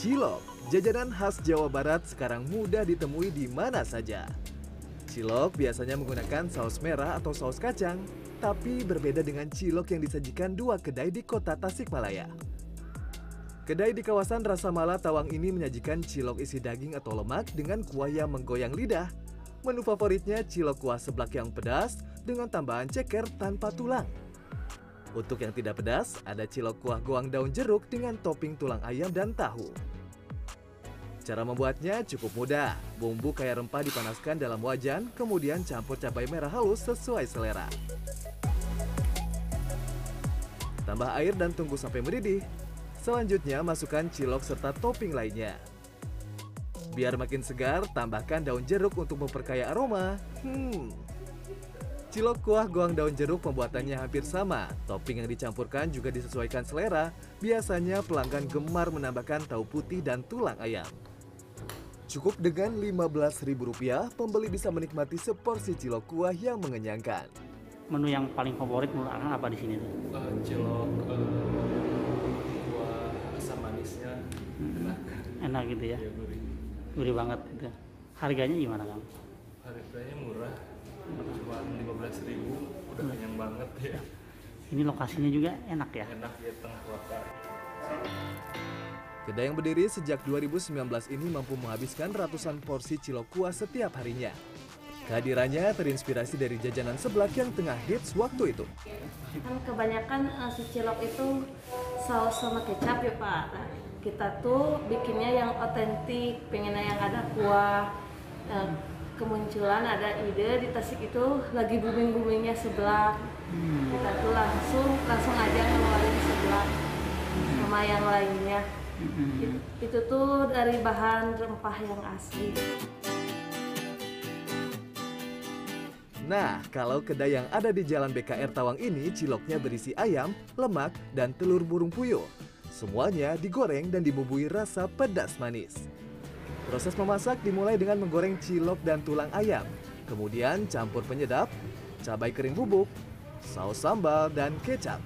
Cilok, jajanan khas Jawa Barat sekarang mudah ditemui di mana saja. Cilok biasanya menggunakan saus merah atau saus kacang, tapi berbeda dengan cilok yang disajikan dua kedai di kota Tasikmalaya. Kedai di kawasan Rasa Mala Tawang ini menyajikan cilok isi daging atau lemak dengan kuah yang menggoyang lidah. Menu favoritnya cilok kuah seblak yang pedas dengan tambahan ceker tanpa tulang. Untuk yang tidak pedas, ada cilok kuah goang daun jeruk dengan topping tulang ayam dan tahu. Cara membuatnya cukup mudah. Bumbu kaya rempah dipanaskan dalam wajan, kemudian campur cabai merah halus sesuai selera. Tambah air dan tunggu sampai mendidih. Selanjutnya masukkan cilok serta topping lainnya. Biar makin segar, tambahkan daun jeruk untuk memperkaya aroma. Hmm. Cilok kuah goang daun jeruk pembuatannya hampir sama. Topping yang dicampurkan juga disesuaikan selera. Biasanya pelanggan gemar menambahkan tahu putih dan tulang ayam. Cukup dengan Rp15.000, pembeli bisa menikmati seporsi cilok kuah yang mengenyangkan. Menu yang paling favorit menurut Akang apa di sini tuh? uh, cilok uh, kuah asam manisnya enak Enak gitu ya, ya gurih banget gitu. Harganya gimana Kang? harganya murah cuma lima belas ribu udah kenyang banget ya Ini lokasinya juga enak ya. enak ya tengah kota Kedai yang berdiri sejak 2019 ini mampu menghabiskan ratusan porsi cilok kuah setiap harinya. Kehadirannya terinspirasi dari jajanan seblak yang tengah hits waktu itu. kan kebanyakan eh, si cilok itu saus sama kecap ya pak kita tuh bikinnya yang otentik pengennya yang ada kuah. Eh, kemunculan ada ide di Tasik itu lagi booming boomingnya seblak kita tuh langsung langsung aja ngeluarin seblak sama yang lainnya. It- itu tuh dari bahan rempah yang asli. Nah, kalau kedai yang ada di Jalan BKR Tawang ini ciloknya berisi ayam, lemak, dan telur burung puyuh. Semuanya digoreng dan dibumbui rasa pedas manis. Proses memasak dimulai dengan menggoreng cilok dan tulang ayam. Kemudian campur penyedap, cabai kering bubuk, saus sambal, dan kecap.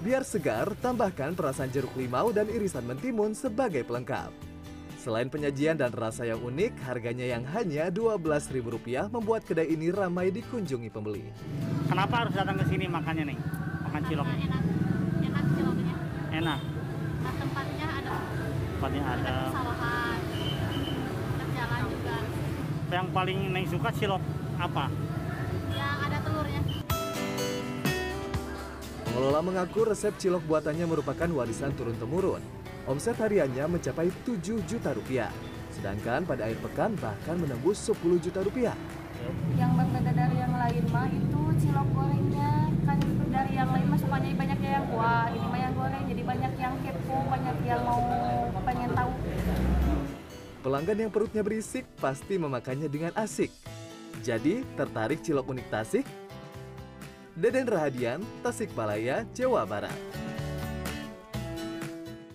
Biar segar, tambahkan perasan jeruk limau dan irisan mentimun sebagai pelengkap. Selain penyajian dan rasa yang unik, harganya yang hanya Rp12.000 membuat kedai ini ramai dikunjungi pembeli. Kenapa harus datang ke sini makannya nih? Makan cilok. Enak enak ciloknya Enak. Tempatnya ada jalan juga Yang paling Neng suka cilok apa? yang ada telurnya Pengelola mengaku resep cilok buatannya merupakan warisan turun-temurun. Omset hariannya mencapai 7 juta rupiah. Sedangkan pada akhir pekan bahkan menembus 10 juta rupiah. yang berbeda dari yang lain mah itu cilok gorengnya kan dari yang lain mah sukanya banyak yang kuah ini mah yang goreng jadi banyak yang kepo banyak yang mau pengen tahu Pelanggan yang perutnya berisik pasti memakannya dengan asik. Jadi, tertarik cilok unik Tasik? Deden Rahadian, Tasikmalaya, Jawa Barat.